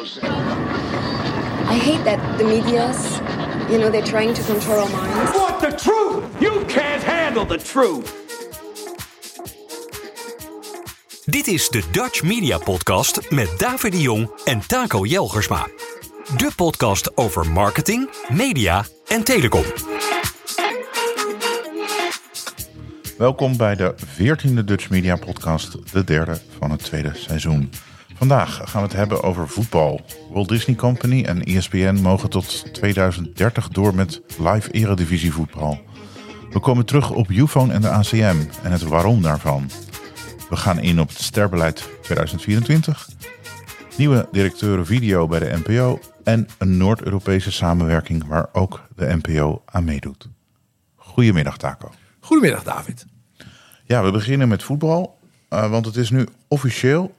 I hate that the media's, you know, they're trying to control our minds. Want the truth? You can't handle the truth. Dit is de Dutch Media Podcast met David de Jong en Taco Jelgersma. De podcast over marketing, media en telecom. Welkom bij de 14e Dutch Media Podcast, de derde van het tweede seizoen. Vandaag gaan we het hebben over voetbal. Walt Disney Company en ESPN mogen tot 2030 door met live eredivisie voetbal. We komen terug op Ufone en de ACM en het waarom daarvan. We gaan in op het sterbeleid 2024, nieuwe directeuren video bij de NPO en een Noord-Europese samenwerking waar ook de NPO aan meedoet. Goedemiddag Taco. Goedemiddag David. Ja, we beginnen met voetbal, uh, want het is nu officieel.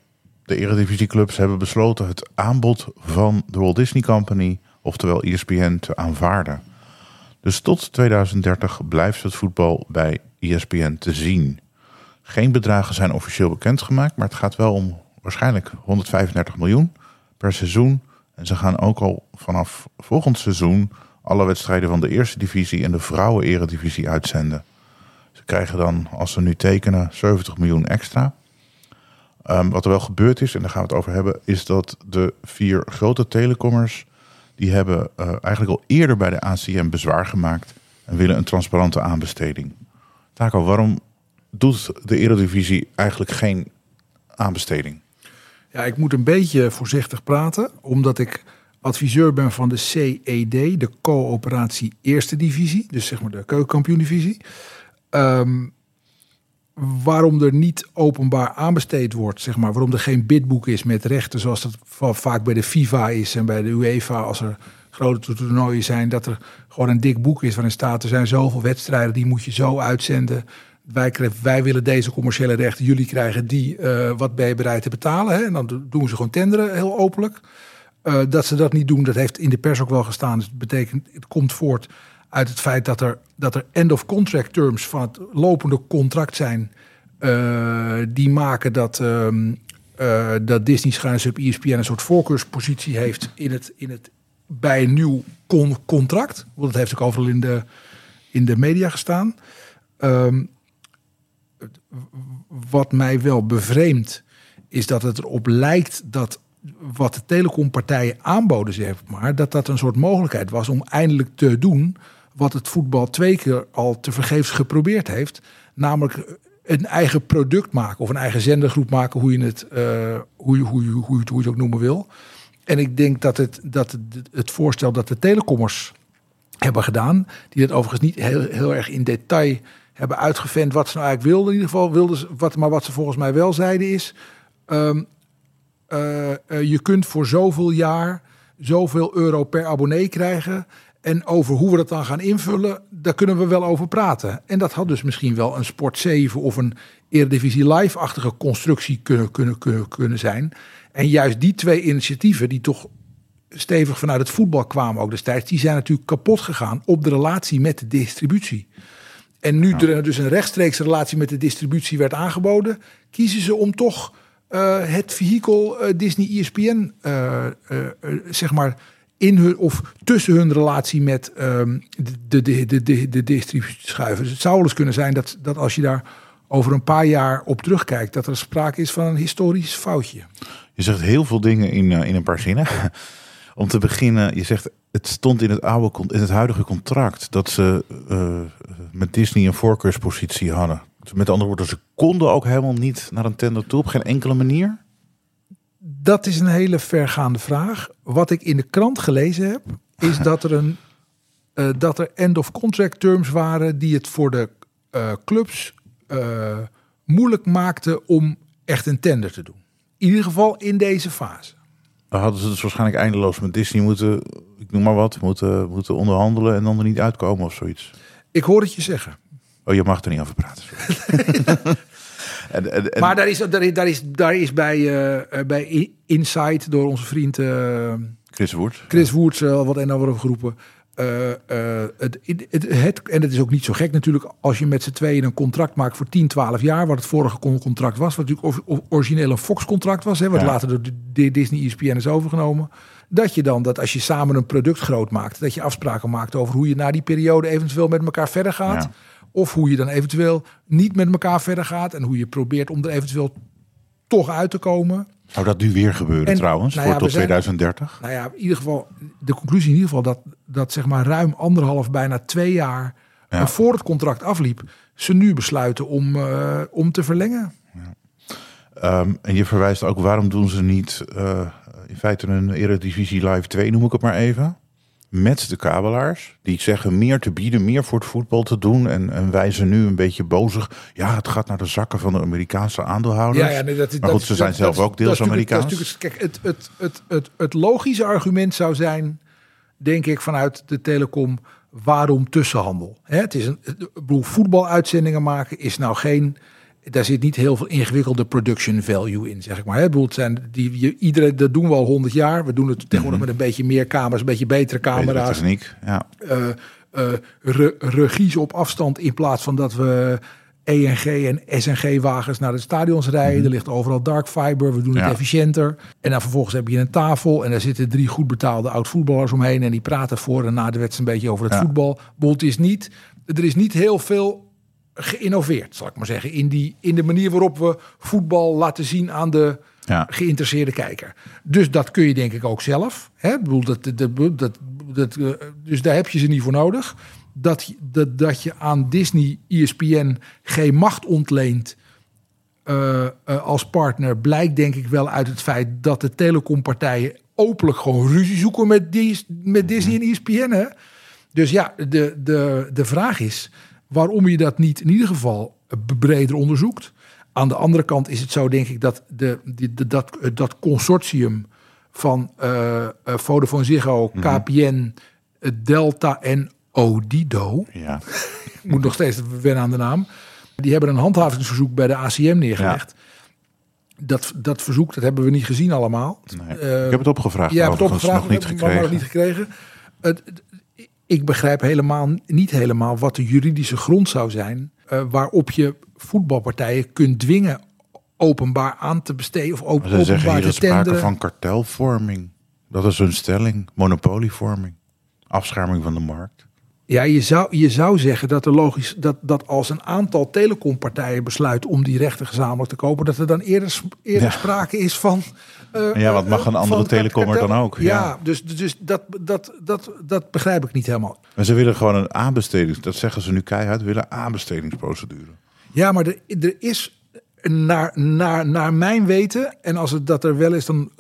De eredivisieclubs hebben besloten het aanbod van de Walt Disney Company, oftewel ESPN, te aanvaarden. Dus tot 2030 blijft het voetbal bij ESPN te zien. Geen bedragen zijn officieel bekendgemaakt, maar het gaat wel om waarschijnlijk 135 miljoen per seizoen. En ze gaan ook al vanaf volgend seizoen alle wedstrijden van de eerste divisie en de vrouwen-eredivisie uitzenden. Ze krijgen dan, als ze nu tekenen, 70 miljoen extra. Um, wat er wel gebeurd is, en daar gaan we het over hebben, is dat de vier grote telecommers, die hebben uh, eigenlijk al eerder bij de ACM bezwaar gemaakt en willen een transparante aanbesteding. Taco, waarom doet de Eredivisie eigenlijk geen aanbesteding? Ja, ik moet een beetje voorzichtig praten, omdat ik adviseur ben van de CED, de coöperatie Eerste Divisie, dus zeg maar de keukenkampioen-divisie. Um, waarom er niet openbaar aanbesteed wordt, zeg maar, waarom er geen bidboek is met rechten, zoals dat vaak bij de FIFA is en bij de UEFA als er grote toernooien zijn, dat er gewoon een dik boek is waarin staat er zijn zoveel wedstrijden, die moet je zo uitzenden. Wij, willen deze commerciële rechten, jullie krijgen die, uh, wat ben je bereid te betalen? Hè? En dan doen ze gewoon tenderen, heel openlijk. Uh, dat ze dat niet doen, dat heeft in de pers ook wel gestaan. Dus het betekent, het komt voort uit het feit dat er, dat er end of contract terms van het lopende contract zijn. Uh, die maken dat, um, uh, dat Disney schuins op ESPN een soort voorkeurspositie heeft in het, in het, bij een nieuw con contract. Dat heeft ook overal in de, in de media gestaan. Um, wat mij wel bevreemdt, is dat het erop lijkt dat wat de telecompartijen aanboden, zeg maar, dat dat een soort mogelijkheid was om eindelijk te doen wat het voetbal twee keer al te vergeefs geprobeerd heeft. Namelijk een eigen product maken of een eigen zendergroep maken, hoe je het, uh, hoe, hoe, hoe, je, hoe het ook noemen wil. En ik denk dat het, dat het, het voorstel dat de telecommers hebben gedaan, die dat overigens niet heel, heel erg in detail hebben uitgevend wat ze nou eigenlijk wilden. In ieder geval wilden ze, wat, maar wat ze volgens mij wel zeiden is, um, uh, uh, je kunt voor zoveel jaar zoveel euro per abonnee krijgen. En over hoe we dat dan gaan invullen, daar kunnen we wel over praten. En dat had dus misschien wel een Sport 7 of een Eredivisie Live-achtige constructie kunnen, kunnen, kunnen, kunnen zijn. En juist die twee initiatieven, die toch stevig vanuit het voetbal kwamen ook destijds, die zijn natuurlijk kapot gegaan op de relatie met de distributie. En nu er dus een rechtstreekse relatie met de distributie werd aangeboden, kiezen ze om toch uh, het vehikel uh, Disney ESPN, uh, zeg maar in hun of tussen hun relatie met um, de, de, de, de, de distributie schuiven. Dus het zou wel eens kunnen zijn dat, dat als je daar over een paar jaar op terugkijkt, dat er sprake is van een historisch foutje. Je zegt heel veel dingen in, uh, in een paar zinnen. Om te beginnen, je zegt het stond in het, oude, in het huidige contract dat ze uh, met Disney een voorkeurspositie hadden. Met andere woorden, ze konden ook helemaal niet naar een tender toe op geen enkele manier. Dat is een hele vergaande vraag. Wat ik in de krant gelezen heb, is dat er een uh, dat er end of contract terms waren die het voor de uh, clubs uh, moeilijk maakten om echt een tender te doen. In ieder geval in deze fase. Dan hadden ze dus waarschijnlijk eindeloos met Disney moeten, ik noem maar wat, moeten, moeten onderhandelen en dan er niet uitkomen of zoiets. Ik hoor het je zeggen. Oh, je mag er niet over praten. En, en, en... Maar daar is, daar, daar is, daar is bij, uh, bij Insight door onze vriend uh, Chris Woerts, Chris Woerts uh, wat en over geroepen. eh, eh, het, het, het, en het is ook niet zo gek natuurlijk als je met z'n tweeën een contract maakt voor 10, 12 jaar, wat het vorige con- contract was, wat natuurlijk origineel een Fox-contract was, hè, wat Ja. later door Disney ESPN is overgenomen. Dat je dan, dat als je samen een product groot maakt, dat je afspraken maakt over hoe je na die periode eventueel met elkaar verder gaat. Ja. Of hoe je dan eventueel niet met elkaar verder gaat en hoe je probeert om er eventueel toch uit te komen. Zou dat nu weer gebeuren En, trouwens, nou voor ja, tot we zijn- 2030? Nou ja, in ieder geval, de conclusie in ieder geval dat, dat zeg maar ruim anderhalf, bijna twee jaar Ja. voor het contract afliep, ze nu besluiten om, eh, om te verlengen. Ehm, en je verwijst ook, waarom doen ze niet eh, in feite een Eredivisie Live 2, noem ik het maar even. Met de kabelaars, die zeggen meer te bieden, meer voor het voetbal te doen. En, en wij zijn nu een beetje bozig. Ja, het gaat naar de zakken van de Amerikaanse aandeelhouders. nee, dat, maar goed, ze zijn zelf ook deels dat Amerikaans. dat Kijk, het, het, het, het, het logische argument zou zijn, denk ik, vanuit de telecom, waarom tussenhandel? Het is een, ik bedoel, voetbaluitzendingen maken is nou geen, daar zit niet heel veel ingewikkelde production value in, zeg ik maar. Hè. Bedoel, zijn die, je, iedereen, dat doen we al honderd jaar. We doen het tegenwoordig met een beetje meer camera's, een beetje betere Betere camera's techniek, ja. eh eh, re- regies op afstand in plaats van dat we ENG en SNG-wagens naar de stadions rijden. Er ligt overal dark fiber, we doen het Ja. efficiënter. En dan vervolgens heb je een tafel en daar zitten drie goed betaalde oud-voetballers omheen en die praten voor en na de wedstrijd een beetje over het Ja. voetbal. Bolt is niet, er is niet heel veel geïnnoveerd, zal ik maar zeggen, in, die, in de manier waarop we voetbal laten zien aan de Ja. geïnteresseerde kijker. Dus dat kun je denk ik ook zelf. Hè? Ik bedoel, dat, dat, dat, dat, eh, dus daar heb je ze niet voor nodig. Dat, je- dat, dat je aan Disney, ESPN geen macht ontleent eh, eh, als partner... blijkt denk ik wel uit het feit dat de telecompartijen openlijk gewoon ruzie zoeken met, die, met Disney en ESPN. Hè? Dus ja, de, de, de vraag is waarom je dat niet in ieder geval breder onderzoekt. Aan de andere kant is het zo, denk ik, dat de, dat, dat consortium van eh, Vodafone Ziggo, KPN, eh, Delta en Odido, ja. ik moet nog steeds wennen aan de naam, die hebben een handhavingsverzoek bij de ACM neergelegd. Dat, dat verzoek, dat hebben we niet gezien allemaal. Nee. Eh, ik heb het opgevraagd, ja, heb het opgevraagd, nog niet maar- maar nog gekregen. niet gekregen. Het- ik begrijp helemaal niet helemaal wat de juridische grond zou zijn eh, waarop je voetbalpartijen kunt dwingen openbaar aan te besteden of op, Maar Ze zeggen openbaar hier te is sprake tenderen. van kartelvorming. Dat is hun stelling. Monopolievorming. Afscherming van de markt. Ja, je zou, je zou zeggen dat er logisch dat, dat als een aantal telecompartijen besluiten om die rechten gezamenlijk te kopen, dat er dan eerder, eerder Ja. sprake is van. eh, Ja, wat mag eh, een andere telecommer dan ook? Ja, Ja. dus, dus dat, dat, dat, dat begrijp ik niet helemaal. En ze willen gewoon een aanbestedings... Dat zeggen ze nu keihard. willen aanbestedingsprocedure. Ja, maar er, er is naar, naar, naar mijn weten, en als het dat er wel is, dan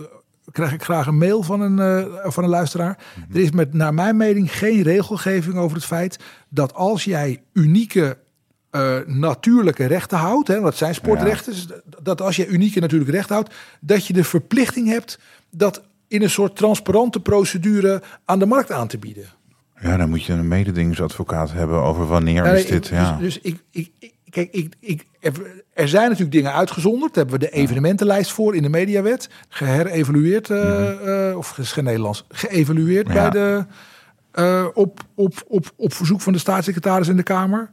krijg ik graag een mail van een, eh, van een luisteraar. Mhm. Er is met naar mijn mening geen regelgeving over het feit dat als jij unieke eh, natuurlijke rechten houdt, hè, dat zijn sportrechten, dus dat als jij unieke natuurlijke rechten houdt, dat je de verplichting hebt dat in een soort transparante procedure aan de markt aan te bieden. Ja, dan moet je een mededingingsadvocaat hebben over wanneer is dit. ik- ja. Dus, dus ik, ik, ik- kijk, ik, ik, er, zijn natuurlijk dingen uitgezonderd. Daar hebben we de evenementenlijst voor in de mediawet. Geherevalueerd, eh, eh, of is geen Nederlands, geëvalueerd. Ja. bij de, eh, op, op, op, op verzoek van de staatssecretaris in de Kamer.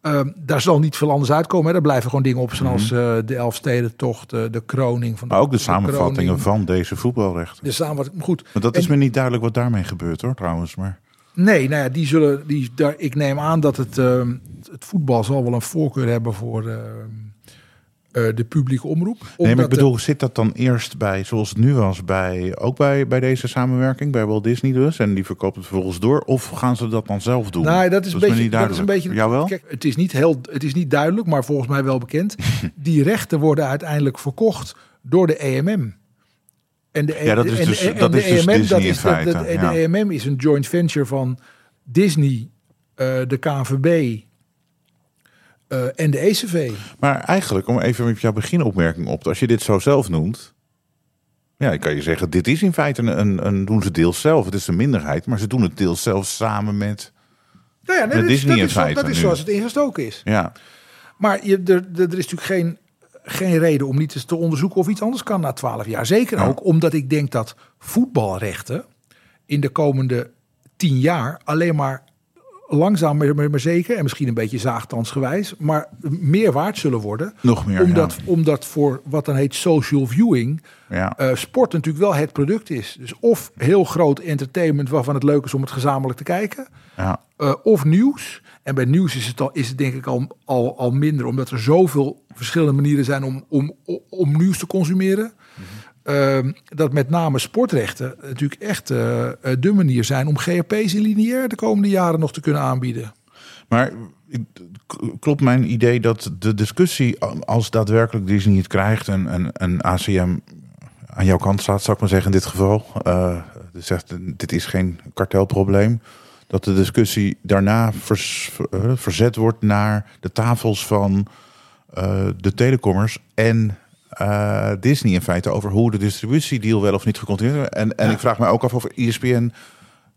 Eh, daar zal niet veel anders uitkomen. Hè. Daar blijven gewoon dingen op, zoals eh, de Elfstedentocht, eh, de kroning van de, maar ook de samenvattingen van deze voetbalrechten. De samenvatting, goed. Want dat is me niet duidelijk wat daarmee gebeurt hoor, trouwens. Maar Nee, nou ja, die zullen, die, daar, ik neem aan dat het, eh, het voetbal zal wel een voorkeur hebben voor eh, eh, de publieke omroep. nee, maar ik bedoel, zit dat dan eerst bij, zoals het nu was, bij, ook bij, bij deze samenwerking, bij Walt Disney dus, en die verkoopt het vervolgens door, of gaan ze dat dan zelf doen? Nou, dat is, een beetje, dat is een beetje. Jou wel? Kijk, het is niet heel, het is niet duidelijk, maar volgens mij wel bekend. die rechten worden uiteindelijk verkocht door de EMM. En de, Ja, dat is dus- en- en dat de is dus EMM, Disney dat in is, dat- feite, dat- ja. De EMM is een joint venture van Disney, eh, de KNVB eh, en de ECV. Maar eigenlijk, om even met jouw beginopmerking op, als je dit zo zelf noemt, ja, dan kan je zeggen, dit is in feite een, een, een doen ze deels zelf. Het is een minderheid, maar ze doen het deels zelf samen met, Nou ja, nee, Met dat, is, Disney dat, in is, zo- feite dat is nu. zoals het ingestoken is. ja. Maar je, er er is natuurlijk geen, geen reden om niet eens te onderzoeken of iets anders kan na twaalf jaar. Zeker Ja. ook omdat ik denk dat voetbalrechten in de komende tien jaar alleen maar langzaam maar, maar, zeker, en misschien een beetje zaagtansgewijs, maar meer waard zullen worden. Nog meer, Omdat, ja. omdat voor wat dan heet social viewing, Ja. eh, sport natuurlijk wel het product is. Dus of heel groot entertainment waarvan het leuk is om het gezamenlijk te kijken, ja. eh, of nieuws. En bij nieuws is het, al, is het denk ik al, al, al minder, omdat er zoveel verschillende manieren zijn om, om, om nieuws te consumeren. Ehm, dat met name sportrechten natuurlijk echt eh, de manier zijn om GRP's in lineair de komende jaren nog te kunnen aanbieden. Maar klopt mijn idee dat de discussie, als daadwerkelijk Disney het krijgt en, en, en ACM aan jouw kant staat, zou ik maar zeggen in dit geval, eh, dus zegt dit is geen kartelprobleem, dat de discussie daarna verzet wordt naar de tafels van de telecommers en eh, Disney in feite over hoe de distributiedeal wel of niet gecontinueerd wordt. En, en ik vraag me ook af of ESPN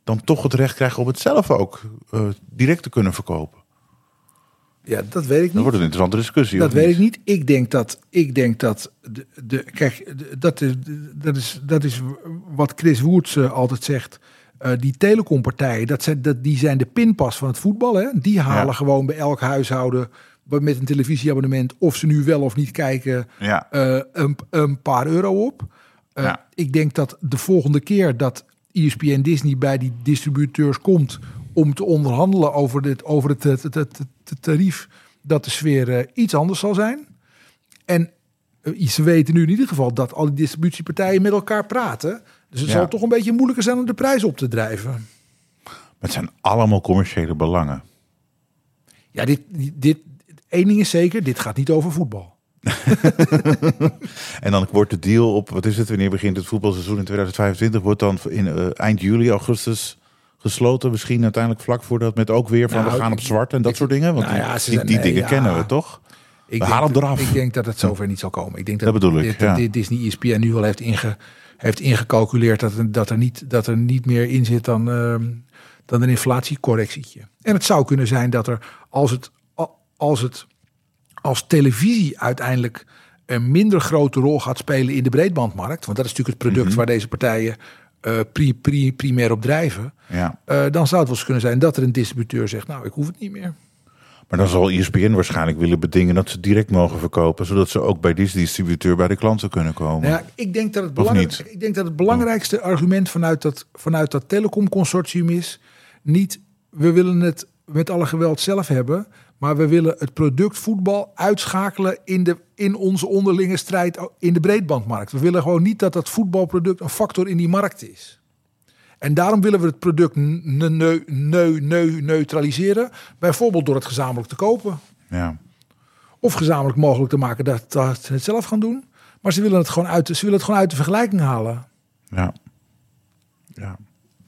dan toch het recht krijgt om het zelf ook eh, direct te kunnen verkopen. Ja, dat weet ik Dan niet. wordt het een interessante discussie. Dat weet ik niet. Ik denk dat, ik denk dat de, de, kijk, de- dat is, dat, is, dat is wat Chris Woerts eh, altijd zegt. Die telecompartijen, dat zijn, dat, die zijn de pinpas van het voetbal. Hè? Die halen Ja. gewoon bij elk huishouden met een televisieabonnement, of ze nu wel of niet kijken, Ja. eh, een, een paar euro op. Eh, Ja. Ik denk dat de volgende keer dat ESPN Disney bij die distributeurs komt om te onderhandelen over, dit, over het, het, het, tarief, dat de sfeer eh, iets anders zal zijn. En ze weten nu in ieder geval dat al die distributiepartijen met elkaar praten. Dus het Ja. zal toch een beetje moeilijker zijn om de prijs op te drijven. Maar het zijn allemaal commerciële belangen. Ja, dit, dit, één ding is zeker, dit gaat niet over voetbal. En dan wordt de deal op, wat is het, wanneer begint het voetbalseizoen in 2025, wordt dan in eh, eind juli, augustus gesloten. Misschien uiteindelijk vlak voordat met ook weer van Nou, we gaan op zwart en dat soort dingen. Want nou die, ja, die, die nee, dingen ja. kennen we toch? Ik We denk, halen hem eraf. Ik denk dat het zover niet zal komen. Ik denk dat, Dat bedoel ik, dit, ja. dit Disney ESPN nu al heeft, inge, heeft ingecalculeerd dat, er- dat, er niet, dat er niet meer in zit dan, ehm, dan een inflatiecorrectietje. En het zou kunnen zijn dat er, als het als, het, als televisie uiteindelijk een minder grote rol gaat spelen in de breedbandmarkt, want dat is natuurlijk het product Mhm. waar deze partijen pri, pri, primair op drijven, Ja. eh, dan zou het wel eens kunnen zijn dat er een distributeur zegt, nou ik hoef het niet meer. Maar dan zal E ESPN waarschijnlijk willen bedingen dat ze direct mogen verkopen, zodat ze ook bij die distributeur bij de klanten kunnen komen. Nou ja, ik denk dat het, belangrijk, ik denk dat het belangrijkste argument vanuit dat, vanuit dat telecomconsortium is... niet we willen het met alle geweld zelf hebben... maar we willen het product voetbal uitschakelen in, de, in onze onderlinge strijd in de breedbandmarkt. We willen gewoon niet dat dat voetbalproduct een factor in die markt is. En daarom willen we het product ne- neu- neu- neu- neutraliseren. Bijvoorbeeld door het gezamenlijk te kopen Ja. of gezamenlijk mogelijk te maken dat, dat ze het zelf gaan doen. Maar ze willen het gewoon uit, de- ze willen het gewoon uit de vergelijking halen. Ja. ja.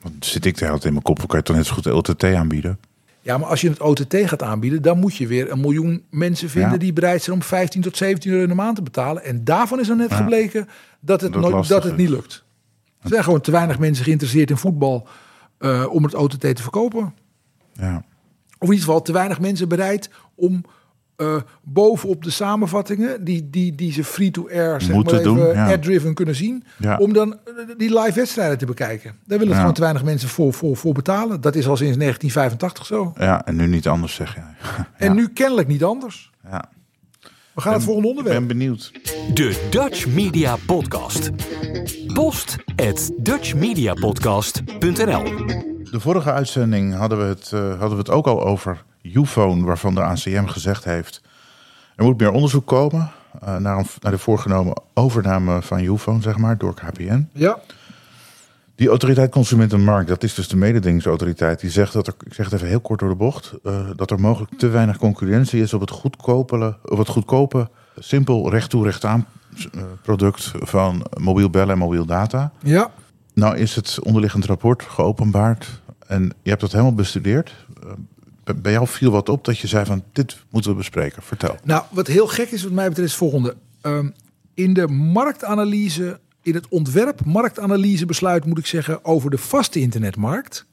Want zit ik de hele tijd in mijn kop, kan je toch net zo goed de LTT aanbieden. Ja, maar als je het OTT gaat aanbieden, dan moet je weer een miljoen mensen vinden Ja. die bereid zijn om 15 tot 17 euro in de maand te betalen. En daarvan is er net Ja. gebleken dat het, Dat nooit, dat het niet lukt. Er zijn gewoon te weinig mensen geïnteresseerd in voetbal eh, om het OTT te verkopen. Ja. Of in ieder geval te weinig mensen bereid om eh, bovenop de samenvattingen, die, die, die ze free-to-air, zeg Moeten maar even, doen, ja. ad-driven kunnen zien, Ja. om dan eh, die live wedstrijden te bekijken. Daar willen Ja. gewoon te weinig mensen voor, voor, voor betalen. Dat is al sinds 1985 zo. ja, en nu niet anders zeg jij. En nu kennelijk niet anders. Ja. We gaan het volgende Ik onderwerp. ben benieuwd. De Dutch Media Podcast. Post at dutchmediapodcast.nl De vorige uitzending hadden we het, eh, hadden we het ook al over Ufone, waarvan de ACM gezegd heeft... er moet meer onderzoek komen eh, naar, een, naar de voorgenomen overname van Ufone, zeg maar, door KPN. Ja, Die autoriteit Consument en Markt, dat is dus de mededingingsautoriteit, die zegt dat er, ik zeg het even heel kort door de bocht, eh, dat er mogelijk te weinig concurrentie is op het goedkope, op het goedkope simpel recht toe recht aan eh, product van mobiel bellen en mobiel data. ja. Nou is het onderliggend rapport geopenbaard en je hebt dat helemaal bestudeerd. Bij- jou viel wat op dat je zei van dit moeten we bespreken. Vertel. Nou, wat heel gek is wat mij betreft is het volgende. Ehm, in de marktanalyse, in het ontwerp marktanalysebesluit moet ik zeggen over de vaste internetmarkt,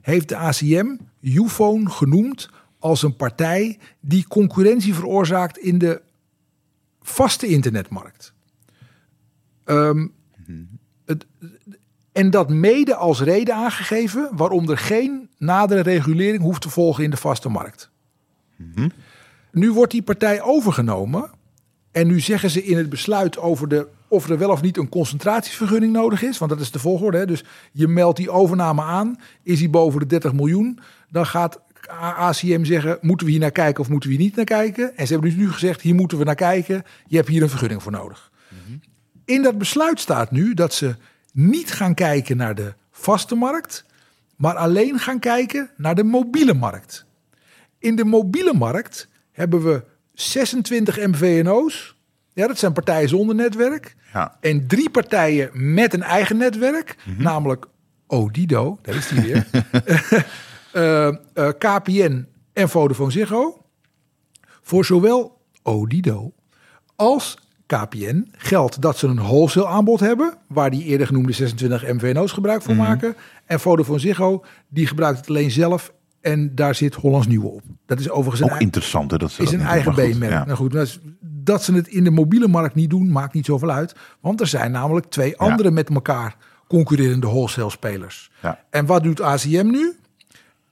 heeft de ACM Ufone genoemd als een partij die concurrentie veroorzaakt in de vaste internetmarkt. Ehm, het, En dat mede als reden aangegeven waarom er geen nadere regulering hoeft te volgen in de vaste markt. Nu wordt die partij overgenomen. En nu zeggen ze in het besluit over de, of er wel of niet een concentratievergunning nodig is. Want dat is de volgorde. Hè? Dus je meldt die overname aan. Is die boven de 30 miljoen? Dan gaat ACM zeggen, moeten we hier naar kijken of moeten we hier niet naar kijken? En ze hebben dus nu gezegd, hier moeten we naar kijken. Je hebt hier een vergunning voor nodig. In dat besluit staat nu dat ze niet gaan kijken naar de vaste markt. Maar alleen gaan kijken naar de mobiele markt. In de mobiele markt hebben we 26 MVNO's. Ja, dat zijn partijen zonder netwerk. Ja. En drie partijen met een eigen netwerk. Namelijk Odido, daar is die weer. Eh, eh, KPN en Vodafone Ziggo. Voor zowel Odido als KPN geldt dat ze een wholesale aanbod hebben, waar die eerder genoemde 26 MVNO's gebruik van maken. En Vodafone Ziggo, die gebruikt het alleen zelf en daar zit Hollands Nieuwe op. Dat is overigens Ook interessant hè, dat ze is dat een eigen B-merk. ja. Nou goed, dat, dat ze het in de mobiele markt niet doen, maakt niet zoveel uit. Want er zijn namelijk twee andere met elkaar concurrerende wholesale spelers. Ja. En wat doet ACM nu?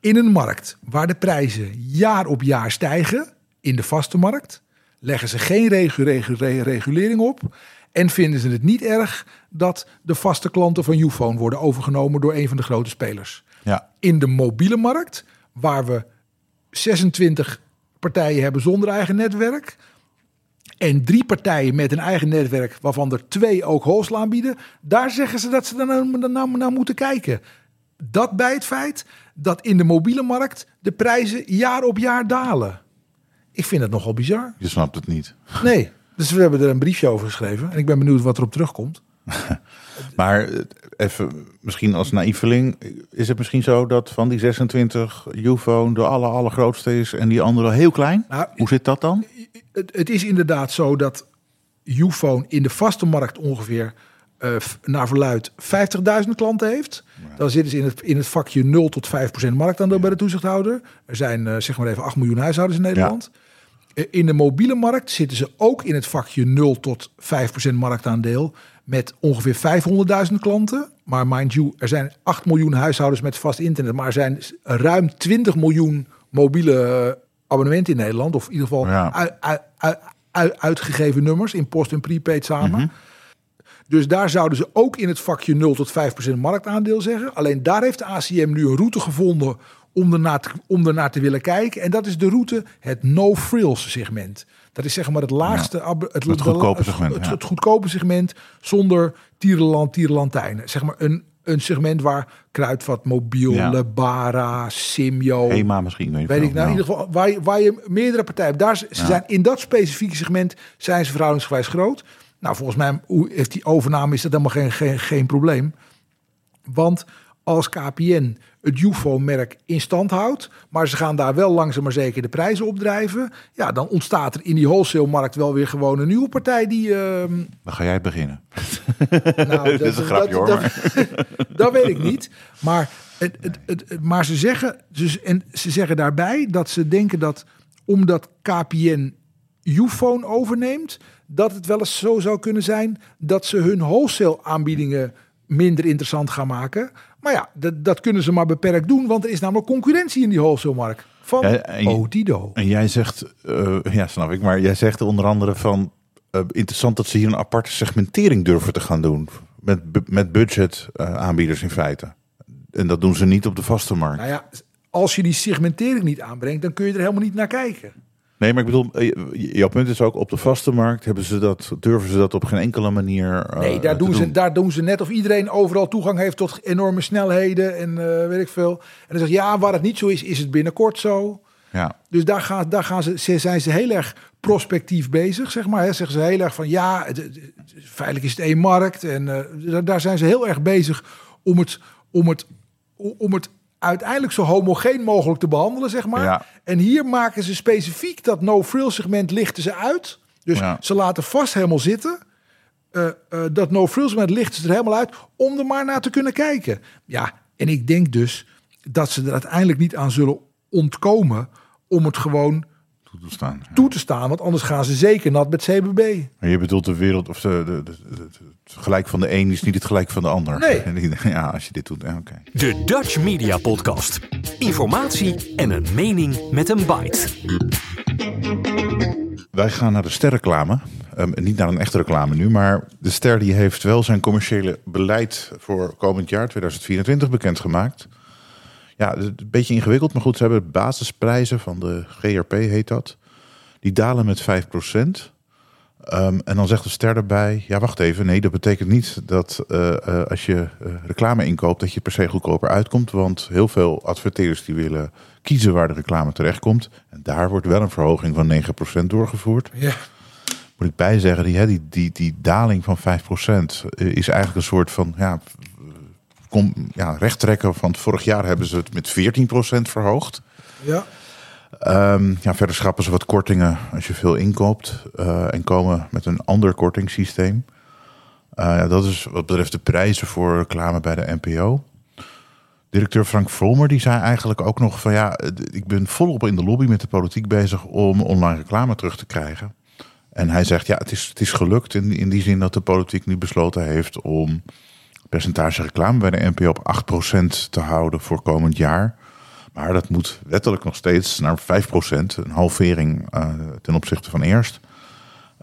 In een markt waar de prijzen jaar op jaar stijgen, in de vaste markt, leggen ze geen regu- regu- re- regulering op. En vinden ze het niet erg dat de vaste klanten van Ufone worden overgenomen door een van de grote spelers. Ja. In de mobiele markt, waar we 26 partijen hebben zonder eigen netwerk. En drie partijen met een eigen netwerk, waarvan er twee ook wholesale aanbieden. Daar zeggen ze dat ze dan naar, naar, naar moeten kijken. Dat bij het feit dat in de mobiele markt de prijzen jaar op jaar dalen. Ik vind het nogal bizar. Je snapt het niet. Nee, dus we hebben er een briefje over geschreven. En ik ben benieuwd wat erop terugkomt. Maar eh, even, misschien als naïveling, is het misschien zo dat van die 26 Ufone de aller, allergrootste is en die andere heel klein? Nou, Hoe zit dat dan? het, het is inderdaad zo dat Ufone in de vaste markt ongeveer eh, naar verluid 50.000 klanten heeft. Dan zitten ze in het, in het vakje 0 tot 5% marktaandeel bij de toezichthouder. Er zijn eh, zeg maar even 8 miljoen huishoudens in Nederland. In de mobiele markt zitten ze ook in het vakje 0 tot 5% marktaandeel met ongeveer 500.000 klanten. Maar mind you, er zijn 8 miljoen huishoudens met vast internet, maar er zijn ruim 20 miljoen mobiele eh, abonnementen in Nederland. Of in ieder geval Ja. uit, uit, uit- uit- uitgegeven nummers in post en prepaid samen. Dus daar zouden ze ook in het vakje 0 tot 5% marktaandeel zeggen. Alleen daar heeft de ACM nu een route gevonden om ernaar, te, om ernaar te willen kijken. En dat is de route het no-frills segment. Dat is zeg maar het laagste... Het, Het goedkope segment, Het, ja. het goedkope segment zonder tierenland, tierenlantijnen. Zeg maar een, een segment waar Kruidvat, Mobiel, Ja. Lebara. HEMA misschien. Weet, Weet ik nou, in ieder geval waar je, waar je meerdere partijen hebt. Daar, ze zijn in dat specifieke segment zijn ze verhoudingsgewijs groot. Nou, volgens mij hoe- heeft die overname is dat helemaal geen, geen, geen probleem. Want als KPN het UFO-merk in stand houdt, maar ze gaan daar wel langzaam maar zeker de prijzen opdrijven, ja, dan ontstaat er in die wholesale-markt wel weer gewoon een nieuwe partij die. ehm, Dan ga jij beginnen. nou, Dit is een grapje, hoor, Dat, dat weet ik niet. Maar, het, het, het, het- maar ze, zeggen, dus, en ze zeggen daarbij dat ze denken dat omdat KPN Ufone overneemt, dat het wel eens zo zou kunnen zijn dat ze hun wholesale aanbiedingen minder interessant gaan maken. Maar ja, dat, dat kunnen ze maar beperkt doen, want er is namelijk concurrentie in die wholesale markt van Ja, en Odido. En jij zegt, eh, ja snap ik, maar jij zegt onder andere van eh, interessant dat ze hier een aparte segmentering durven te gaan doen. Met, met budget eh, aanbieders in feite. En dat doen ze niet op de vaste markt. Nou ja, als je die segmentering niet aanbrengt, dan kun je er helemaal niet naar kijken. Nee, maar ik bedoel, eh, jouw punt is ook op de vaste markt hebben ze dat, durven ze dat op geen enkele manier. eh, Nee, daar doen, ze, daar doen ze net of iedereen overal toegang heeft tot enorme snelheden en eh, weet ik veel. En dan zeg je, ja, waar het niet zo is, is het binnenkort zo. Ja, Dus daar, gaan, daar gaan ze, ze- zijn ze heel erg prospectief bezig, zeg maar. Hè. Zeggen ze heel erg van, ja, het, feitelijk is het één markt. En daar, daar zijn ze heel erg bezig om het, om het, om het uiteindelijk zo homogeen mogelijk te behandelen, zeg maar. Ja. En hier maken ze specifiek dat no-frill segment lichten ze uit. Dus Ja. ze laten vast helemaal zitten. Eh, eh, dat no-frill segment lichten ze er helemaal uit om er maar naar te kunnen kijken. Ja, en ik denk dus dat ze er uiteindelijk niet aan zullen ontkomen om het gewoon toe te staan. Ja. toe te staan. Want anders gaan ze zeker nat met CBB. Maar je bedoelt de wereld, of de, de, de- de- het gelijk van de een is niet het gelijk van de ander. Nee. Ja, als je dit doet, ja, oké. De Dutch Media Podcast. Informatie en een mening met een bite. Wij gaan naar de sterreclame. Ehm, niet naar een echte reclame nu, maar de ster die heeft wel zijn commerciële beleid voor komend jaar 2024 bekendgemaakt. Ja, een beetje ingewikkeld, maar goed, ze hebben basisprijzen van de GRP heet dat. Die dalen met 5%. Ehm, en dan zegt de ster erbij, ja wacht even, nee dat betekent niet dat eh, eh, als je eh, reclame inkoopt dat je per se goedkoper uitkomt. Want heel veel adverteerders die willen kiezen waar de reclame terechtkomt. En daar wordt wel een verhoging van 9% doorgevoerd. Ja. Moet ik bijzeggen, die, die, die, die daling van 5% is eigenlijk een soort van ja, ja, rechttrekken van vorig jaar hebben ze het met 14% verhoogd. ja. Ehm, ja, verder schrappen ze wat kortingen als je veel inkoopt eh, en komen met een ander kortingssysteem. Ja, dat is wat betreft de prijzen voor reclame bij de NPO. Directeur Frank Volmer die zei eigenlijk ook nog van ja, ik ben volop in de lobby met de politiek bezig om online reclame terug te krijgen. En hij zegt ja, het is, het is gelukt in, in die zin dat de politiek nu besloten heeft om percentage reclame bij de NPO op 8% te houden voor komend jaar. Maar dat moet wettelijk nog steeds naar 5%, een halvering eh, ten opzichte van eerst.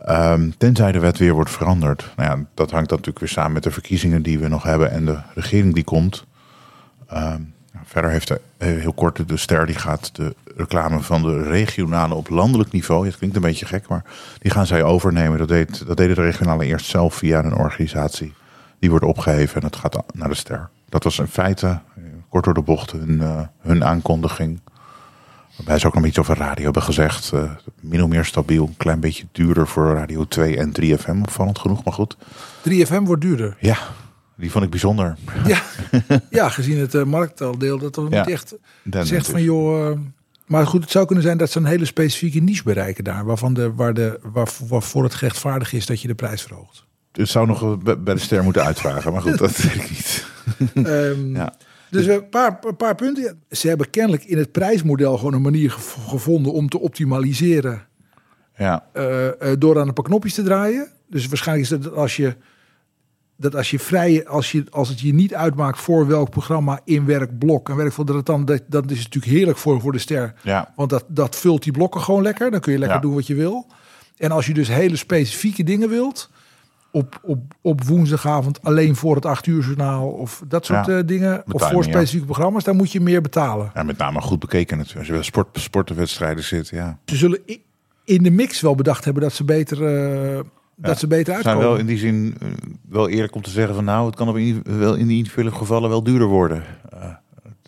Ehm, tenzij de wet weer wordt veranderd. Nou ja, dat hangt natuurlijk weer samen met de verkiezingen die we nog hebben en de regering die komt. Ehm, verder heeft de, eh, heel kort de ster die gaat de reclame van de regionale op landelijk niveau. Het klinkt een beetje gek, maar die gaan zij overnemen. Dat, deed, dat deden de regionale eerst zelf via een organisatie. Die wordt opgeheven en dat gaat naar de ster. Dat was in feite, kort door de bocht, hun, eh, hun aankondiging. Waarbij ze ook nog iets over radio hebben gezegd. eh, min of meer stabiel, een klein beetje duurder voor Radio 2 en 3FM. Opvallend genoeg, maar goed. 3FM wordt duurder. Ja, die vond ik bijzonder. Ja, ja gezien het uh, marktaandeel. Dat Ja. niet echt zegt van joh... maar goed, het zou kunnen zijn dat ze een hele specifieke niche bereiken daar. Waarvan de, waar de, waar, waarvoor het gerechtvaardig is dat je de prijs verhoogt. Het zou nog bij de ster moeten uitvragen, maar goed, dat weet ik niet. Ehm, Ja. Dus een paar, een paar punten. Ze hebben kennelijk in het prijsmodel gewoon een manier gev- gevonden om te optimaliseren. Ja, eh, eh, door aan een paar knopjes te draaien. Dus waarschijnlijk is dat als je dat als je vrije, als je als het je niet uitmaakt voor welk programma in werkblok en werkvol dat het dan dat, dat is natuurlijk heerlijk voor voor de ster. ja. Want dat, dat vult die blokken gewoon lekker. Dan kun je lekker Ja. doen wat je wil. En als je dus hele specifieke dingen wilt. Op, op, op woensdagavond alleen voor het 8 uur journaal. Of dat soort Ja. eh, dingen. Of voor specifieke programma's. Dan moet je meer betalen. ja, met name goed bekeken natuurlijk. Als je bij sport, sportenwedstrijden zit, ja. Ze zullen in de mix wel bedacht hebben dat ze beter, eh, dat ze beter Ze zijn uitkomen. wel in die zin eh, wel eerlijk om te zeggen van nou, het kan op in, wel in die individuele gevallen wel duurder worden.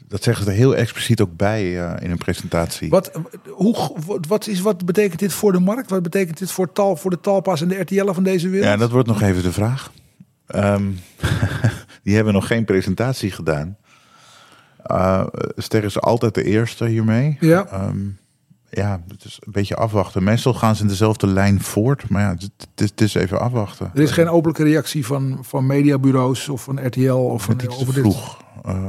Dat zeggen ze er heel expliciet ook bij eh, in een presentatie. Wat, hoe, wat, is, wat betekent dit voor de markt? Wat betekent dit voor, tal, voor de talpas en de RTL van deze wereld? Ja, dat wordt nog even de vraag. Ehm, die hebben nog geen presentatie gedaan. Eh Ster is altijd de eerste hiermee. Ja. Ehm, ja, het is een beetje afwachten. Meestal gaan ze in dezelfde lijn voort. Maar ja, het, is, het is even afwachten. Er is geen openlijke reactie van, van mediabureaus of van RTL of van is over dit. vroeg. Eh,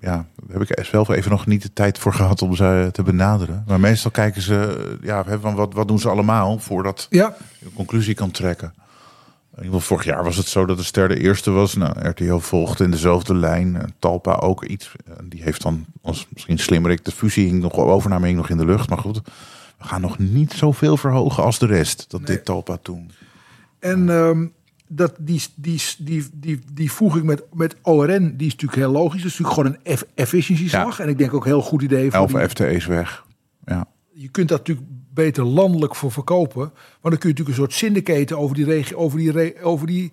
ja, daar heb ik zelf even nog niet de tijd voor gehad om ze te benaderen. Maar meestal kijken ze, eh, ja, van wat, wat doen ze allemaal voordat Ja, je een conclusie kan trekken. In ieder geval vorig jaar was het zo dat de ster de eerste was. Nou, RTL volgde in dezelfde lijn. En Talpa ook iets. En Die heeft dan, als misschien slimmerik, de fusie hing nog, overname hing nog in de lucht. Maar goed, we gaan nog niet zoveel verhogen als de rest. Dat dit Talpa toen. en ehm, dat, die, die, die, die, die voeging met, met ORN, die is natuurlijk heel logisch. Dat is natuurlijk gewoon een eff- efficiëntieslag. En ik denk ook een heel goed idee. Voor 11 die- FTE's weg. Ja. je kunt dat natuurlijk beter landelijk voor verkopen. Maar dan kun je natuurlijk een soort syndicaten over die, regio, over die, re- over die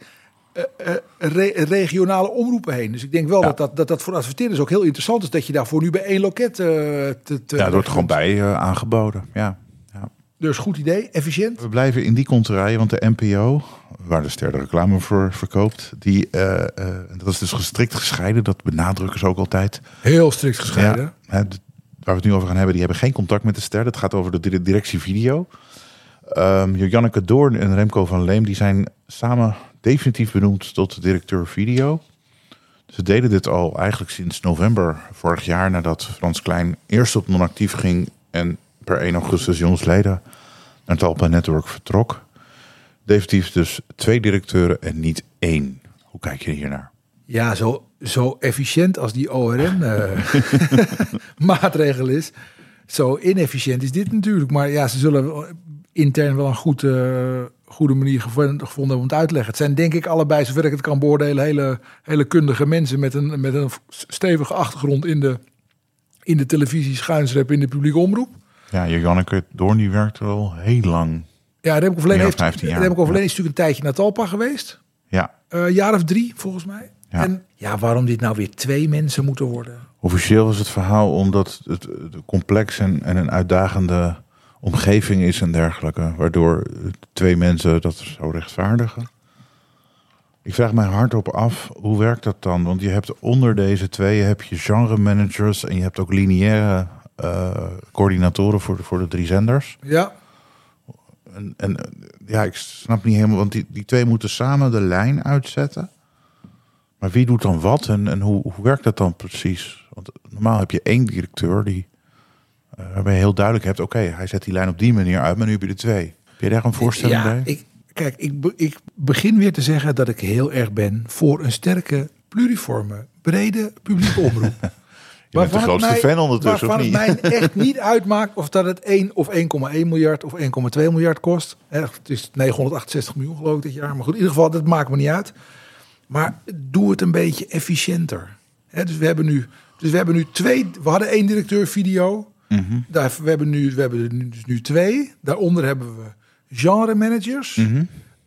eh, eh, re- regionale omroepen heen. Dus ik denk wel Ja. dat, dat, dat dat voor adverteerders ook heel interessant is. Dat je daarvoor nu bij één loket... eh te, te ja, het wordt gewoon bij aangeboden. Ja. Dus goed idee, efficiënt. We blijven in die contraien, want de NPO, waar de ster de reclame voor verkoopt, die, eh, eh, dat is dus gestrikt gescheiden. Dat benadrukken ze ook altijd. Heel strikt gescheiden. Ja, waar we het nu over gaan hebben, die hebben geen contact met de ster. Dat gaat over de dire- directie video. Ehm Janneke Doorn en Remco van Leem die zijn samen definitief benoemd tot directeur video. Ze deden dit al eigenlijk sinds november vorig jaar, nadat Frans Klein eerst op non-actief ging en per 1 augustus jongsleden naar het Alpa Network vertrok. Definitief dus twee directeuren en niet één. Hoe kijk je hiernaar? Ja, zo, zo efficiënt als die ORM-maatregel is, zo inefficiënt is dit natuurlijk. Maar ja, ze zullen intern wel een goed, eh, goede manier gevonden, gevonden hebben om het uit te leggen. Het zijn denk ik allebei, zover ik het kan beoordelen, hele, hele kundige mensen met een, met een stevige achtergrond in de, in de televisie, schuinsrep in de publieke omroep. Ja, Janneke Doorn die werkt al heel lang. Ja, Remco Verleen, heeft, 15 jaar. Remco Verleen is natuurlijk een tijdje naar Talpa geweest. Ja, Eh, jaar of drie, volgens mij. Ja. En ja, waarom dit nou weer twee mensen moeten worden? officieel was het verhaal omdat het complex en, en een uitdagende omgeving is en dergelijke. Waardoor twee mensen dat zou rechtvaardigen. Ik vraag mij hardop af, hoe werkt dat dan? Want je hebt onder deze twee heb je genre managers en je hebt ook lineaire coördinatoren voor de, voor de drie zenders. Ja, En, en eh, ja, ik snap niet helemaal, want die, die twee moeten samen de lijn uitzetten. Maar wie doet dan wat en, en hoe, hoe werkt dat dan precies? Want normaal heb je één directeur die, eh, waarbij je heel duidelijk hebt, oké, hij zet die lijn op die manier uit, maar nu heb je er twee. Heb je daar een voorstelling ja bij? ik, kijk, ik, be- ik begin weer te zeggen dat ik heel erg ben voor een sterke, pluriforme, brede publieke omroep. Je bent de Waarvan grootste mij- fan ondertussen, of Waarvan niet? het mij echt niet uitmaakt of dat het 1 of 1,1 miljard of 1,2 miljard kost. Het is 968 miljoen geloof ik dit jaar. Maar goed, in ieder geval, dat maakt me niet uit. Maar doe het een beetje efficiënter. Dus, we hebben nu, dus we hebben nu twee... We hadden één directeur video. Mhm. Daar, we hebben, nu, we hebben nu, dus nu twee. Daaronder hebben we genre managers. Mhm.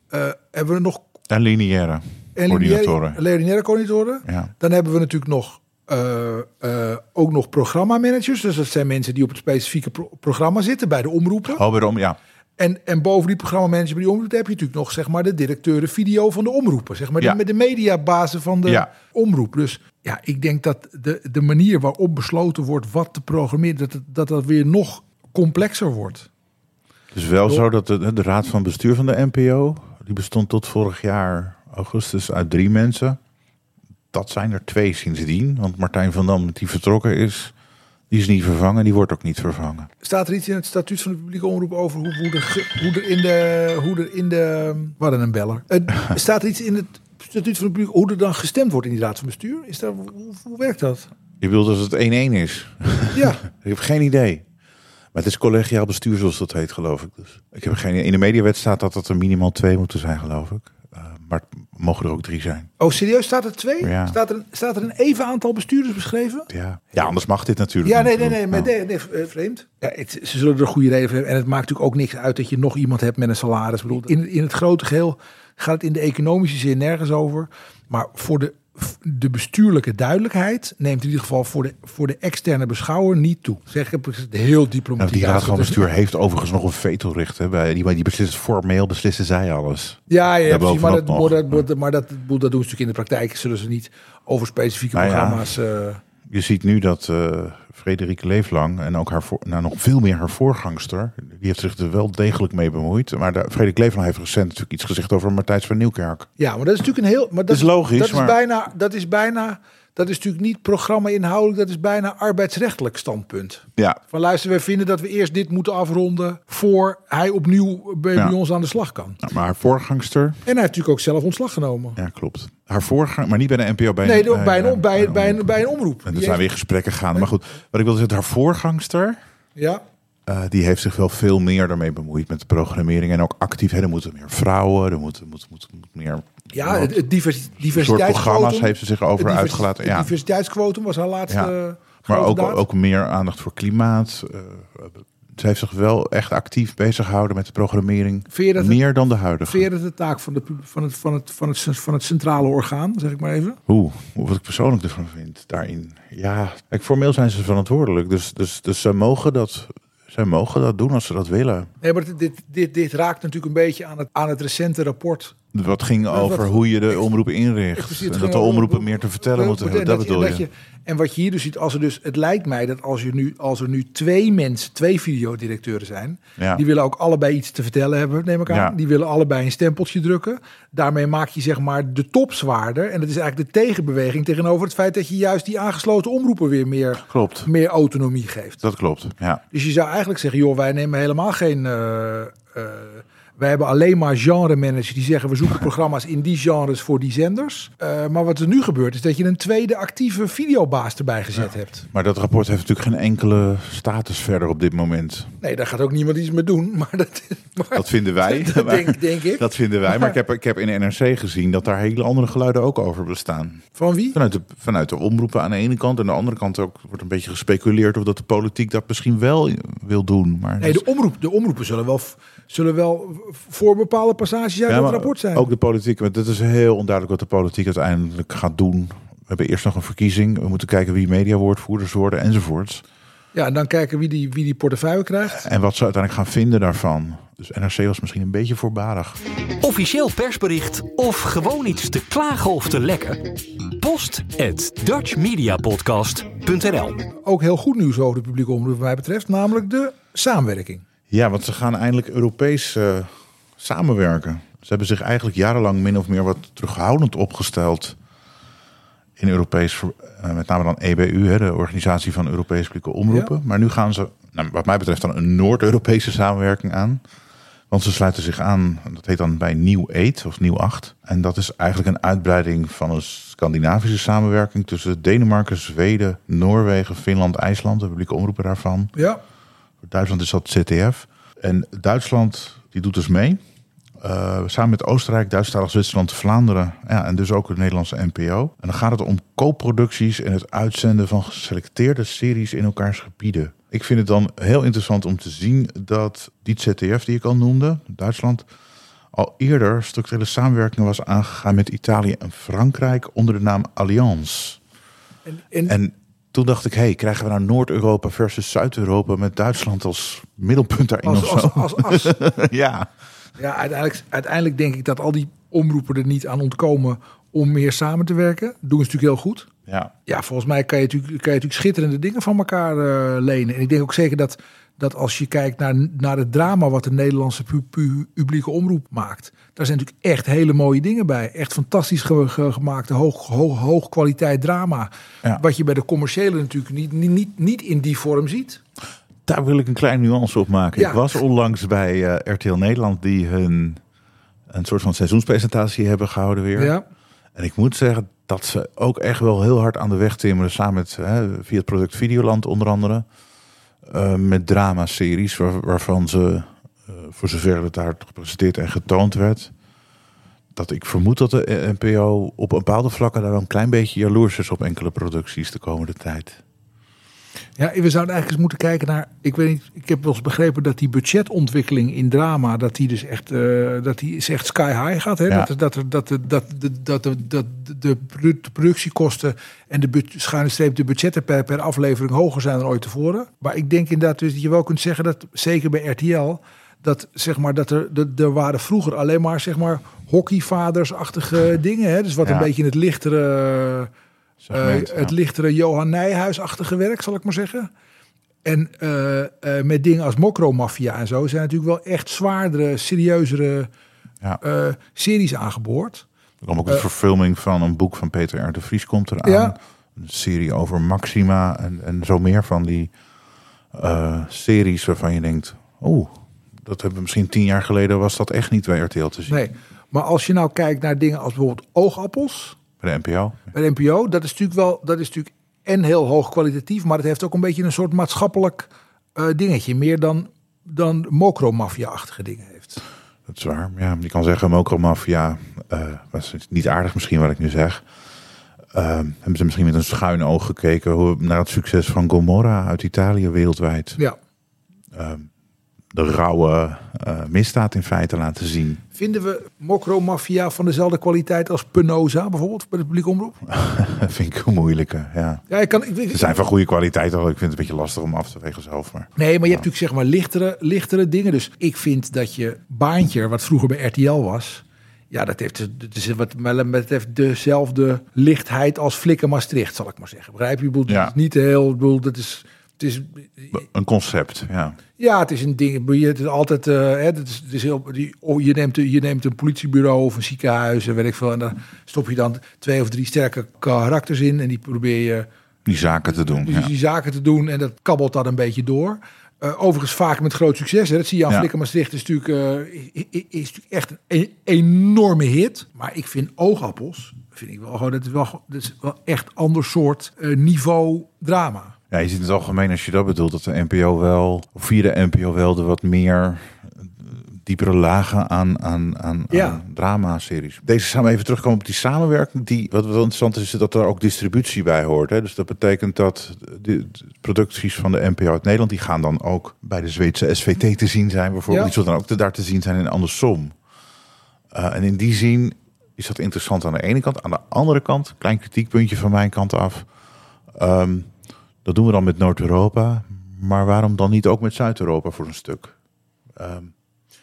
Eh, hebben we nog En lineaire en coördinatoren. lineaire, lineaire coördinatoren. Ja. Dan hebben we natuurlijk nog eh, eh, ook nog programmamanagers. Dus dat zijn mensen die op het specifieke pro- programma zitten bij de omroepen. Oh, waarom? Ja. En, en boven die programmamanager bij die omroepen heb je natuurlijk nog zeg maar, de directeuren video van de omroepen. Zeg maar, Ja. de, de mediabazen van de Ja. omroep. Dus ja, ik denk dat de, de manier waarop besloten wordt wat te programmeren, dat het, dat, dat weer nog complexer wordt. Het is wel zo dat de, de raad van bestuur van de NPO, die bestond tot vorig jaar augustus uit drie mensen. Dat zijn er twee sindsdien, want Martijn van Dam, die vertrokken is, die is niet vervangen, die wordt ook niet vervangen. Staat er iets in het statuut van de publieke omroep over hoe, hoe, er, hoe er in de. Hoe er in de wat een beller. Het, staat er iets in het statuut van de publieke hoe er dan gestemd wordt in die raad van bestuur? Is daar, hoe, hoe werkt dat? Je bedoelt dat het 1-1 is? Ja, Ik heb geen idee. Maar het is collegiaal bestuur, zoals dat heet, geloof ik. Dus ik heb geen In de mediawet staat dat het er minimaal twee moeten zijn, geloof ik. Eh, maar het mogen er ook drie zijn. Oh, serieus? Staat er twee? Ja. Staat, er, staat er een even aantal bestuurders beschreven? Ja, ja anders mag dit natuurlijk Ja, nee, nee, nee, maar nee, nee, eh, vreemd. Ja, het, ze zullen er een goede reden voor hebben. En het maakt natuurlijk ook niks uit dat je nog iemand hebt met een salaris. Ik bedoel, in, in het grote geheel gaat het in de economische zin nergens over. Maar voor de, de bestuurlijke duidelijkheid neemt in ieder geval voor de, voor de externe beschouwer niet toe. Zeg ik het heel Nou, diplomatiek. die raad van bestuur heeft overigens nog een vetorecht. Hè, bij, die, die beslist formeel beslissen zij alles. Ja, ja, precies. Maar, dat, maar, dat, maar dat, doen ze natuurlijk in de praktijk. Zullen ze niet over specifieke Nou ja. programma's... Je ziet nu dat Frederike Leeflang en ook haar voor, nou, nog veel meer haar voorgangster, die heeft zich er wel degelijk mee bemoeid. Maar de, Frederike Leeflang heeft recent natuurlijk iets gezegd over Matthijs van Nieuwkerk. Ja, maar dat is natuurlijk een heel. Maar dat is logisch, Dat is bijna. Dat is bijna. Dat is natuurlijk niet programma inhoudelijk. Dat is bijna arbeidsrechtelijk standpunt. Ja, Van luister, wij vinden dat we eerst dit moeten afronden. voor hij opnieuw bij, Ja. ons aan de slag kan. En maar haar voorgangster, hij heeft natuurlijk ook zelf ontslag genomen. ja klopt. Haar voorgang, maar niet bij de NPO, bij nee, een, bij, een, bij, een bij, een, omroep. bij een omroep. En er zijn weer gesprekken gaande. Maar goed, wat ik wilde zeggen, haar voorgangster, Ja, eh, die heeft zich wel veel meer daarmee bemoeid met de programmering. En ook actief, hè, er moeten meer vrouwen, er moet, moet, moet, moet meer... ja het, het divers, soort diversiteitsquotum. programma's heeft ze zich over Het divers- uitgelaten. Het Ja. diversiteitsquotum was haar laatste. Ja. eh, Maar grote ook, daad. ook meer aandacht voor klimaat. Eh, ze heeft zich wel echt actief bezig gehouden met de programmering. Het- meer dan de huidige. Dat de taak van, de, van, het, van, het, van, het, van het centrale orgaan, zeg ik maar even? Oeh, wat ik persoonlijk ervan vind daarin. Ja, kijk, formeel zijn ze verantwoordelijk. Dus, dus, dus ze, mogen dat, ze mogen dat doen als ze dat willen. Nee, maar dit, dit, dit raakt natuurlijk een beetje aan het, aan het recente rapport Wat ging over wat- hoe je de omroepen inricht. Precies, En dat de omroepen meer te vertellen moeten en hebben. Dat dat bedoel je. En wat je hier dus ziet, als er dus, het lijkt mij dat als, je nu, als er nu twee mensen, twee videodirecteuren zijn, Ja. die willen ook allebei iets te vertellen hebben, neem ik aan. Ja. Die willen allebei een stempeltje drukken. Daarmee maak je zeg maar de top zwaarder. En dat is eigenlijk de tegenbeweging tegenover het feit dat je juist die aangesloten omroepen weer meer, Klopt. meer autonomie geeft. Dat klopt, ja. Dus je zou eigenlijk zeggen, joh, wij nemen helemaal geen. eh, eh, wij hebben alleen maar genre managers die zeggen we zoeken programma's in die genres voor die zenders. Eh, maar wat er nu gebeurt is dat je een tweede actieve videobaas erbij gezet hebt. Maar dat rapport heeft natuurlijk geen enkele status verder op dit moment. Nee, daar gaat ook niemand iets mee doen. Maar dat, maar, Dat vinden wij. Dat Maar- denk- denk ik. Dat vinden wij. Maar ik heb, ik heb in NRC gezien dat daar hele andere geluiden ook over bestaan. van wie? Vanuit de, vanuit de omroepen aan de ene kant. En aan de andere kant ook wordt een beetje gespeculeerd of dat de politiek dat misschien wel wil doen. Maar Nee, de, omroep, de omroepen zullen wel, zullen wel voor bepaalde passages uit Ja, het rapport zijn. Ook de politiek, want het is heel onduidelijk wat de politiek uiteindelijk gaat doen. We hebben eerst nog een verkiezing. We moeten kijken wie mediawoordvoerders worden enzovoorts. Ja, en dan kijken wie die, wie die portefeuille krijgt. En wat ze uiteindelijk gaan vinden daarvan. Dus NRC was misschien een beetje voorbarig. Officieel persbericht of gewoon iets te klagen of te lekken? Post at dutchmediapodcast.nl Ook heel goed nieuws over de publieke omroep wat mij betreft. Namelijk de samenwerking. Ja, want ze gaan eindelijk Europees eh, samenwerken. Ze hebben zich eigenlijk jarenlang min of meer wat terughoudend opgesteld in Europees, eh, met name dan EBU, hè, de Organisatie van Europese Publieke Omroepen. Ja. Maar nu gaan ze, nou, wat mij betreft, dan een Noord-Europese samenwerking aan. Want ze sluiten zich aan, dat heet dan bij Nieuw 8 of Nieuw 8. En dat is eigenlijk een uitbreiding van een Scandinavische samenwerking tussen Denemarken, Zweden, Noorwegen, Finland, IJsland, de publieke omroepen daarvan. Ja, Voor Duitsland is dat CTF. En Duitsland die doet dus mee. Eh, samen met Oostenrijk, Duitsland, Zwitserland, Vlaanderen ja, en dus ook de Nederlandse NPO. En dan gaat het om co-producties en het uitzenden van geselecteerde series in elkaars gebieden. Ik vind het dan heel interessant om te zien dat die ZTF die ik al noemde, Duitsland, al eerder structurele samenwerking was aangegaan met Italië en Frankrijk onder de naam Allianz. en, en, En toen dacht ik, hey, krijgen we nou Noord-Europa versus Zuid-Europa met Duitsland als middelpunt daarin als, of zo? als, als, as. ja. Ja, uiteindelijk, uiteindelijk denk ik dat al die omroepen er niet aan ontkomen om meer samen te werken. Dat doen ze natuurlijk heel goed. ja. Ja, volgens mij kan je natuurlijk, kan je natuurlijk schitterende dingen van elkaar eh, lenen. En ik denk ook zeker dat, dat als je kijkt naar, naar het drama wat de Nederlandse pu- pu- publieke omroep maakt. Daar zijn natuurlijk echt hele mooie dingen bij. Echt fantastisch ge- ge- gemaakte, hoog, hoog, hoog kwaliteit drama. Ja. Wat je bij de commerciële natuurlijk niet, niet, niet, in die vorm ziet. Daar wil ik een kleine nuance op maken. Ja. Ik was onlangs bij eh, RTL Nederland die hun een soort van seizoenspresentatie hebben gehouden weer. Ja. En ik moet zeggen dat ze ook echt wel heel hard aan de weg timmeren. Samen met, hè, via het product Videoland onder andere. eh, met drama-series waar- waarvan ze, eh, voor zover het daar gepresenteerd en getoond werd, dat ik vermoed dat de e- NPO op bepaalde vlakken daar wel een klein beetje jaloers is op enkele producties de komende tijd. Ja, we zouden eigenlijk eens moeten kijken naar. Ik weet ik heb wel eens begrepen dat die budgetontwikkeling in drama, dat die dus echt, eh, dat die is echt sky high gaat. Hè? Dat, dat, dat, dat, dat, de productiekosten en de schuine streep, de budgetten per, per aflevering hoger zijn dan ooit tevoren. Maar ik denk inderdaad dus dat je wel kunt zeggen dat, zeker bij RTL, dat zeg maar dat er, dat, er waren vroeger alleen maar zeg maar hockeyvadersachtige dingen. Hè? Dus wat Ja. een beetje in het lichtere. Eh. Het lichtere Johan Nijhuis-achtige werk, zal ik maar zeggen. En eh, eh, met dingen als Mokromafia en zo zijn natuurlijk wel echt zwaardere, serieuzere Ja. series aangeboord. Er komt ook een verfilming van een boek van Peter R. de Vries komt eraan. Een serie over Maxima en, en zo meer van die series waarvan je denkt... Oh, dat hebben we misschien tien jaar geleden was dat echt niet bij RTL te zien. Nee, maar als je nou kijkt naar dingen als bijvoorbeeld oogappels Bij de NPO. bij de NPO, dat is natuurlijk wel, dat is natuurlijk en heel hoog kwalitatief, maar het heeft ook een beetje een soort maatschappelijk eh, dingetje, meer dan, dan Mokromafia-achtige dingen heeft. Dat is waar. Ja, je kan zeggen, Mokromafia eh was niet aardig misschien wat ik nu zeg. Ehm, hebben ze misschien met een schuin oog gekeken hoe, naar het succes van Gomorra uit Italië wereldwijd. Ja. De rauwe eh, misdaad in feite laten zien. Vinden we Mokromafia van dezelfde kwaliteit als Penosa bijvoorbeeld bij de publieke omroep? Dat vind ik een moeilijke, ja. Ja, ik kan, ik, ik- Ze zijn van goede kwaliteit, al. ik vind het een beetje lastig om af te wegen zelf. Maar Nee, maar je hebt natuurlijk zeg maar lichtere, lichtere dingen. Dus ik vind dat je Baantje, wat vroeger bij RTL was, Ja, dat heeft, het is wat mij betreft dezelfde lichtheid als Flikker Maastricht, zal ik maar zeggen. Begrijp je? Ik bedoel, Ja. Het is niet heel, ik bedoel, dat is, het is, Een concept, ja. ja, het is een ding. Het is altijd, eh, hè, het is, het is heel, die, oh, je, neemt, je neemt een politiebureau of een ziekenhuis en weet ik veel. En daar stop je dan twee of drie sterke karakters in en die probeer je Die zaken te doen. die, Ja. die zaken te doen en dat kabbelt dan een beetje door. Eh, overigens vaak met groot succes. Hè. Dat zie je aan Ja. Flikker Maastricht. Is natuurlijk, eh, is, is, is natuurlijk echt een e- enorme hit. Maar ik vind Oogappels, vind ik wel gewoon, dat is wel, dat is wel echt ander soort niveau drama. Ja, je ziet in het algemeen als je dat bedoelt, dat de NPO wel, of via de NPO wel de wat meer eh, diepere lagen aan, aan, aan, Ja. aan drama-series. Deze samen even terugkomen op die samenwerking. Die, wat wel interessant is, is dat er ook distributie bij hoort. Hè? Dus dat betekent dat de, producties van de NPO uit Nederland, die gaan dan ook bij de Zweedse SVT te zien zijn. Bijvoorbeeld, Ja. die zullen dan ook te- daar te zien zijn en andersom. Eh, en in die zin is dat interessant aan de ene kant. Aan de andere kant, klein kritiekpuntje van mijn kant af. Ehm, dat doen we dan met Noord-Europa. Maar waarom dan niet ook met Zuid-Europa voor een stuk? Ehm,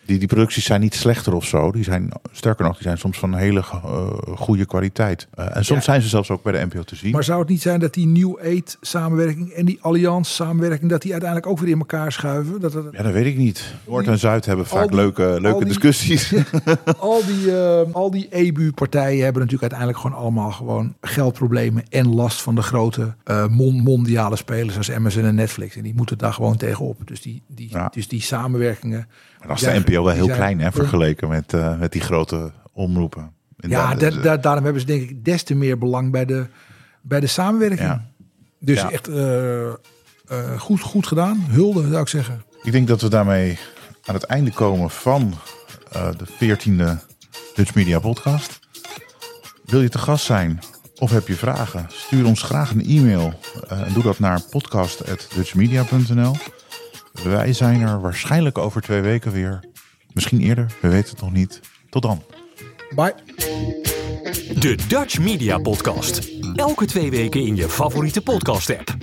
die, die producties zijn niet slechter of zo. Die zijn, sterker nog, die zijn soms van hele eh, goede kwaliteit. Eh, en soms Ja. zijn ze zelfs ook bij de NPO te zien. Maar zou het niet zijn dat die New Aid samenwerking en die Allianz samenwerking, dat die uiteindelijk ook weer in elkaar schuiven? Dat, dat, ja, dat weet ik niet. Noord en Zuid hebben vaak die- leuke, leuke die- discussies. al die, eh, al die EBU-partijen hebben natuurlijk uiteindelijk gewoon allemaal gewoon geldproblemen en last van de grote eh, mon- mondiale spelers als Amazon en Netflix. En die moeten daar gewoon tegenop. Dus die, die, Ja. dus die samenwerkingen. Maar dan is de NPO wel heel zijn klein hè, vergeleken met, eh, met die grote omroepen. En Ja, dan- da- da- daarom hebben ze denk ik des te meer belang bij de, bij de samenwerking. Ja. Dus Ja. echt eh, eh, goed, goed gedaan. Hulde zou ik zeggen. Ik denk dat we daarmee aan het einde komen van de 14e Dutch Media Podcast. Wil je te gast zijn of heb je vragen? Stuur ons graag een e-mail en doe dat naar podcast.dutchmedia.nl. Wij zijn er waarschijnlijk over twee weken weer. Misschien eerder, we weten het nog niet. Tot dan. Bye. De Dutch Media Podcast. Elke twee weken in je favoriete podcast app.